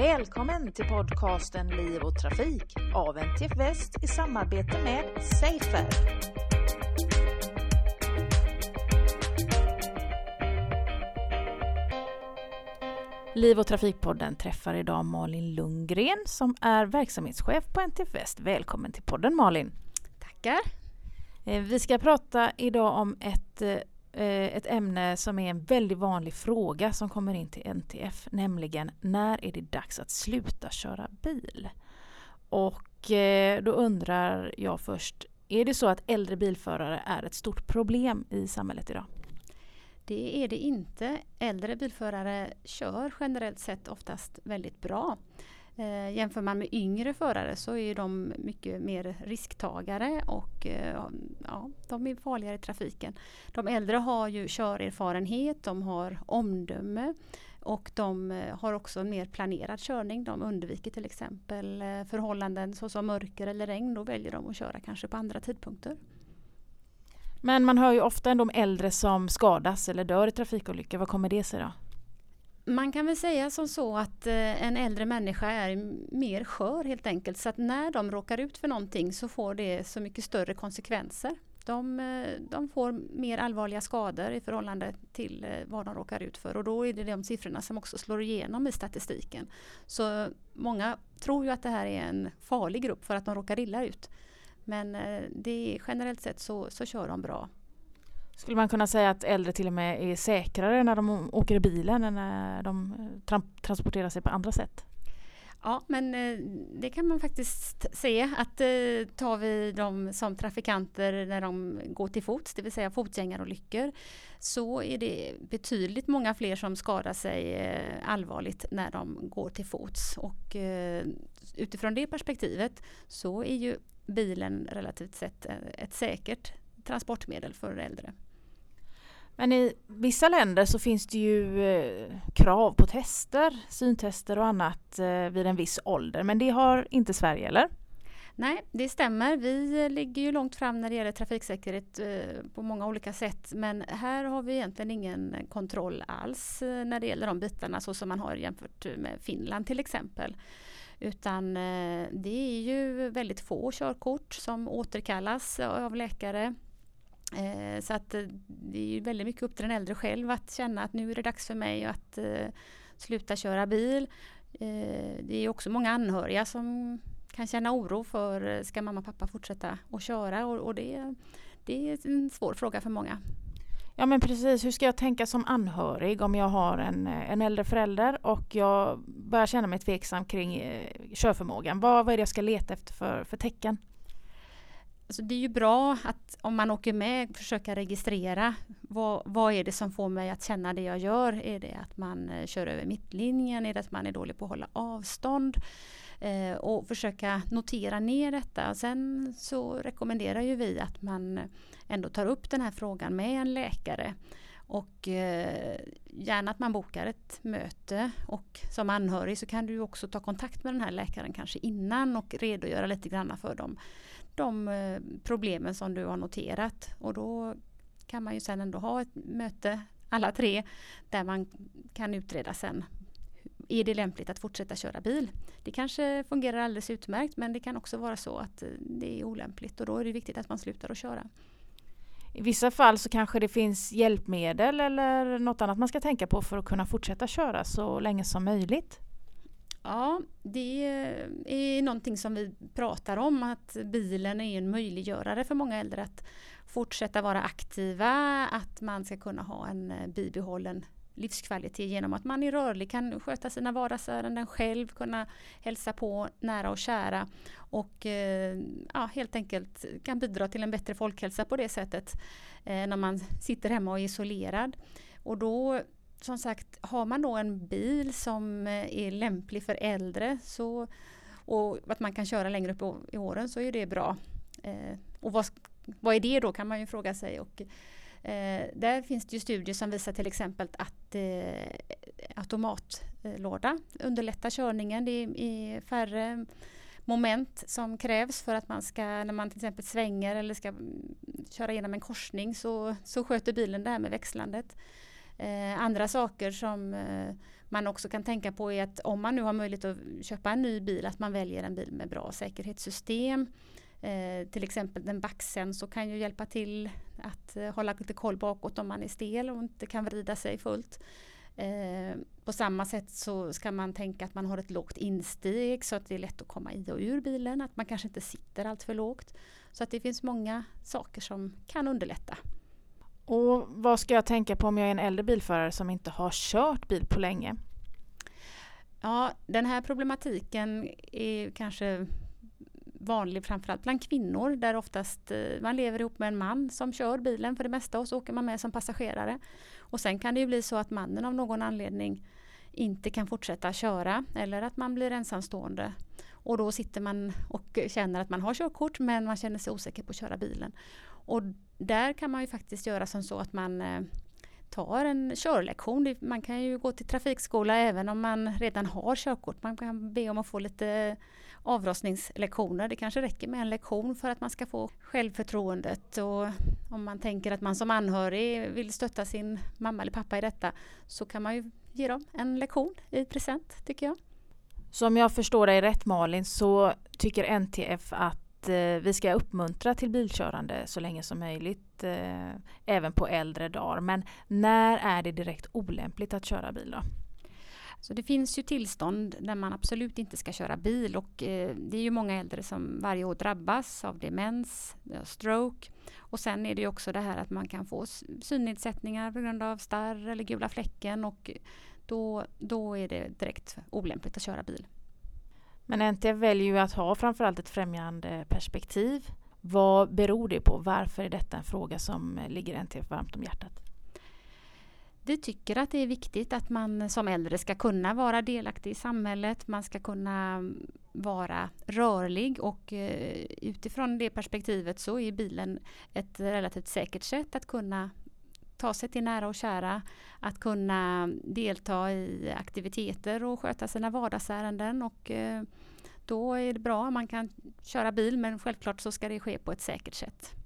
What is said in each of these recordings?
Välkommen till podcasten Liv och Trafik av NTF Väst i samarbete med Safer. Liv och Trafikpodden träffar idag Malin Lundgren som är verksamhetschef på NTF Väst. Välkommen till podden Malin! Tackar! Eh, vi ska prata idag om ett, eh, Eh, ett ämne som är en väldigt vanlig fråga som kommer in till NTF, nämligen när är det dags att sluta köra bil? Och eh, då undrar jag först, är det så att äldre bilförare är ett stort problem i samhället idag? Det är det inte. Äldre bilförare kör generellt sett oftast väldigt bra. Eh, jämför man med yngre förare så är de mycket mer risktagare och eh, ja, de är farligare i trafiken. De äldre har ju körerfarenhet, de har omdöme och de eh, har också en mer planerad körning. De undviker till exempel eh, förhållanden såsom mörker eller regn. Då väljer de att köra kanske på andra tidpunkter. Men man hör ju ofta ändå om äldre som skadas eller dör i trafikolyckor. Vad kommer det sig då? Man kan väl säga som så att eh, en äldre människa är mer skör helt enkelt. Så att när de råkar ut för någonting så får det så mycket större konsekvenser. De, eh, de får mer allvarliga skador i förhållande till eh, vad de råkar ut för och då är det de siffrorna som också slår igenom i statistiken. Så många tror ju att det här är en farlig grupp för att de råkar illa ut. Men det är, generellt sett så, så kör de bra skulle man kunna säga att äldre till och med är säkrare när de åker i bilen än när de eh, tra transporterar sig på andra sätt? Ja, men eh, det kan man faktiskt se att eh, tar vi dem som trafikanter när de går till fots, det vill säga fotgängarolyckor, så är det betydligt många fler som skadar sig allvarligt när de går till fots. Och utifrån det perspektivet så är ju bilen relativt sett ett säkert transportmedel för äldre. Men i vissa länder så finns det ju eh, krav på tester, syntester och annat eh, vid en viss ålder. Men det har inte Sverige, eller? Nej, det stämmer. Vi eh, ligger ju långt fram när det gäller trafiksäkerhet eh, på många olika sätt. Men här har vi egentligen ingen kontroll alls eh, när det gäller de bitarna så som man har jämfört med Finland till exempel. Utan eh, det är ju väldigt få körkort som återkallas av läkare Eh, så att eh, det är väldigt mycket upp till den äldre själv att känna att nu är det dags för mig att eh, sluta köra bil. Eh, det är också många anhöriga som kan känna oro för eh, ska mamma och pappa fortsätta att köra och, och det, det är en svår fråga för många. Ja men precis, hur ska jag tänka som anhörig om jag har en, eh, en äldre förälder och jag börjar känna mig tveksam kring eh, körförmågan. Vad, vad är det jag ska leta efter för, för tecken? Alltså det är ju bra att om man åker med försöka registrera vad, vad är det som får mig att känna det jag gör? Är det att man eh, kör över mittlinjen? Är det att man är dålig på att hålla avstånd? Eh, och försöka notera ner detta. Sen så rekommenderar ju vi att man eh, ändå tar upp den här frågan med en läkare. Och eh, gärna att man bokar ett möte. Och som anhörig så kan du också ta kontakt med den här läkaren kanske innan och redogöra lite grann för dem. De eh, problemen som du har noterat. Och då kan man ju sen ändå ha ett möte alla tre där man kan utreda sen. Är det lämpligt att fortsätta köra bil? Det kanske fungerar alldeles utmärkt men det kan också vara så att eh, det är olämpligt. Och då är det viktigt att man slutar att köra. I vissa fall så kanske det finns hjälpmedel eller något annat man ska tänka på för att kunna fortsätta köra så länge som möjligt. Ja, det är någonting som vi pratar om att bilen är en möjliggörare för många äldre att fortsätta vara aktiva, att man ska kunna ha en bibehållen livskvalitet genom att man är rörlig, kan sköta sina vardagsärenden själv, kunna hälsa på nära och kära och eh, ja, helt enkelt kan bidra till en bättre folkhälsa på det sättet eh, när man sitter hemma och är isolerad. Och då som sagt, har man då en bil som eh, är lämplig för äldre så, och att man kan köra längre upp i åren så är det bra. Eh, och vad, vad är det då kan man ju fråga sig. Och, eh, där finns det ju studier som visar till exempel att eh, automatlåda underlättar körningen. Det är färre moment som krävs för att man ska, när man till exempel svänger eller ska mm, köra igenom en korsning så, så sköter bilen det här med växlandet. Eh, andra saker som eh, man också kan tänka på är att om man nu har möjlighet att köpa en ny bil att man väljer en bil med bra säkerhetssystem. Eh, till exempel den baxen så kan ju hjälpa till att eh, hålla lite koll bakåt om man är stel och inte kan vrida sig fullt. Eh, på samma sätt så ska man tänka att man har ett lågt insteg så att det är lätt att komma i och ur bilen. Att man kanske inte sitter allt för lågt. Så att det finns många saker som kan underlätta. Och vad ska jag tänka på om jag är en äldre bilförare som inte har kört bil på länge? Ja, den här problematiken är kanske vanlig framförallt bland kvinnor där oftast eh, man lever ihop med en man som kör bilen för det mesta och så åker man med som passagerare. Och sen kan det ju bli så att mannen av någon anledning inte kan fortsätta köra eller att man blir ensamstående. Och då sitter man och känner att man har körkort men man känner sig osäker på att köra bilen. Och där kan man ju faktiskt göra som så att man eh, tar en körlektion. Man kan ju gå till trafikskola även om man redan har körkort. Man kan be om att få lite avrostningslektioner. Det kanske räcker med en lektion för att man ska få självförtroendet. Och om man tänker att man som anhörig vill stötta sin mamma eller pappa i detta så kan man ju ge dem en lektion i present tycker jag. Så om jag förstår dig rätt Malin så tycker NTF att eh, vi ska uppmuntra till bilkörande så länge som möjligt, eh, även på äldre dagar. Men när är det direkt olämpligt att köra bil då? Så det finns ju tillstånd där man absolut inte ska köra bil och eh, det är ju många äldre som varje år drabbas av demens, eh, stroke och sen är det ju också det här att man kan få synnedsättningar på grund av starr eller gula fläcken och då, då är det direkt olämpligt att köra bil. Men NTF väljer ju att ha framförallt ett främjande perspektiv. Vad beror det på? Varför är detta en fråga som eh, ligger NTF varmt om hjärtat? Vi tycker att det är viktigt att man som äldre ska kunna vara delaktig i samhället. Man ska kunna vara rörlig och eh, utifrån det perspektivet så är bilen ett relativt säkert sätt att kunna ta sig till nära och kära, att kunna delta i aktiviteter och sköta sina vardagsärenden. Och, eh, då är det bra om man kan köra bil men självklart så ska det ske på ett säkert sätt.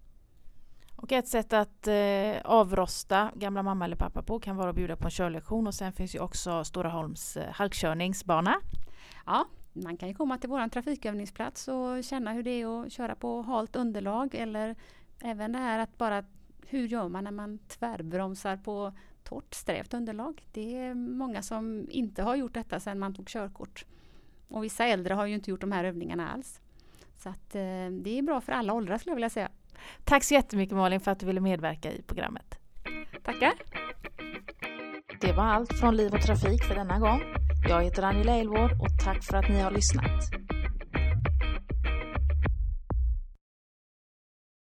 Och ett sätt att eh, avrosta gamla mamma eller pappa på kan vara att bjuda på en körlektion och sen finns ju också Stora Holms eh, halkkörningsbana. Ja, man kan ju komma till våran trafikövningsplats och känna hur det är att köra på halt underlag eller även det här att bara hur gör man när man tvärbromsar på torrt strävt underlag? Det är många som inte har gjort detta sedan man tog körkort. Och vissa äldre har ju inte gjort de här övningarna alls. Så att, eh, det är bra för alla åldrar skulle jag vilja säga. Tack så jättemycket Malin för att du ville medverka i programmet. Tackar! Det var allt från Liv och Trafik för denna gång. Jag heter Angela Elvård och tack för att ni har lyssnat.